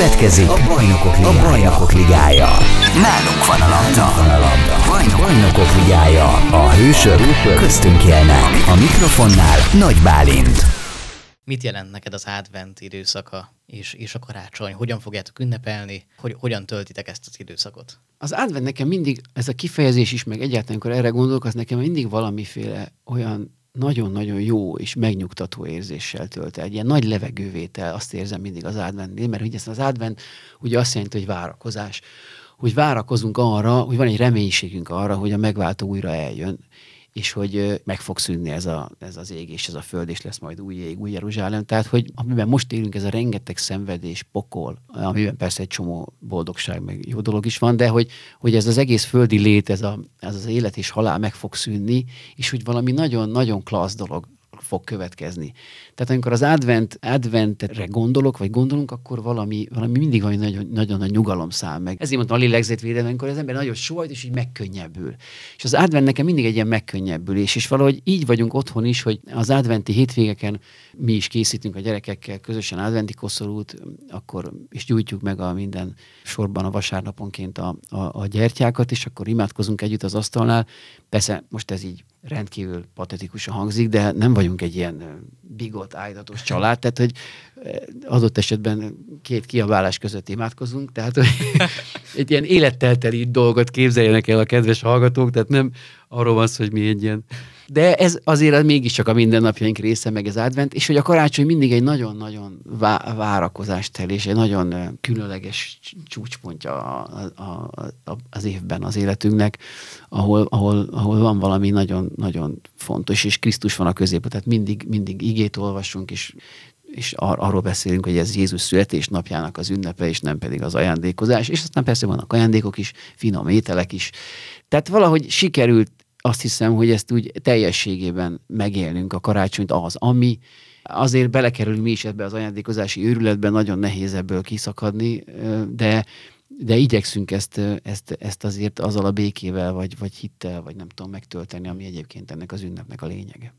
Következik a Bajnokok Ligája. A Bajnokok Ligája. Nálunk van a labda. Van a labda. Bajnok, Bajnokok Ligája. A hősök, köztünk élnek. A mikrofonnál Nagy Bálint. Mit jelent neked az advent időszaka és, és a karácsony? Hogyan fogjátok ünnepelni? Hogy, hogyan töltitek ezt az időszakot? Az advent nekem mindig, ez a kifejezés is, meg egyáltalán, amikor erre gondolok, az nekem mindig valamiféle olyan nagyon-nagyon jó és megnyugtató érzéssel tölt el. Egy ilyen nagy levegővétel, azt érzem mindig az adventnél, mert ugye az advent ugye azt jelenti, hogy várakozás. Hogy várakozunk arra, hogy van egy reménységünk arra, hogy a megváltó újra eljön és hogy meg fog szűnni ez, a, ez az ég, és ez a föld, és lesz majd új ég, új Jeruzsálem. Tehát, hogy amiben most élünk, ez a rengeteg szenvedés, pokol, amiben persze egy csomó boldogság, meg jó dolog is van, de hogy, hogy ez az egész földi lét, ez, a, ez az élet és halál meg fog szűnni, és hogy valami nagyon-nagyon klassz dolog fog következni. Tehát amikor az advent, adventre gondolok, vagy gondolunk, akkor valami, valami mindig valami nagyon, nagyon nagy nyugalom száll meg. Ezért mondtam a lélegzetvédelem, amikor az ember nagyon sohajt, és így megkönnyebbül. És az advent nekem mindig egy ilyen megkönnyebbülés, és valahogy így vagyunk otthon is, hogy az adventi hétvégeken mi is készítünk a gyerekekkel közösen adventi koszorút, akkor és gyújtjuk meg a minden sorban a vasárnaponként a, a, a gyertyákat, és akkor imádkozunk együtt az asztalnál. Persze most ez így rendkívül patetikusan hangzik, de nem vagyunk egy ilyen bigot, ájdatos család, tehát hogy adott esetben két kiabálás között imádkozunk, tehát hogy egy ilyen élettelteli dolgot képzeljenek el a kedves hallgatók, tehát nem arról van szó, hogy mi egy ilyen de ez azért mégiscsak a mindennapjaink része, meg ez advent, és hogy a karácsony mindig egy nagyon-nagyon vá- várakozást tel, és egy nagyon különleges csúcspontja a, a, a, az évben az életünknek, ahol, ahol, ahol van valami nagyon-nagyon fontos, és Krisztus van a középben, tehát mindig, mindig igét olvasunk, és és ar- arról beszélünk, hogy ez Jézus születésnapjának az ünnepe, és nem pedig az ajándékozás, és aztán persze vannak ajándékok is, finom ételek is. Tehát valahogy sikerült azt hiszem, hogy ezt úgy teljességében megélnünk a karácsonyt az, ami azért belekerülünk mi is ebbe az ajándékozási őrületbe, nagyon nehéz ebből kiszakadni, de, de igyekszünk ezt, ezt, ezt azért azzal a békével, vagy, vagy hittel, vagy nem tudom megtölteni, ami egyébként ennek az ünnepnek a lényege.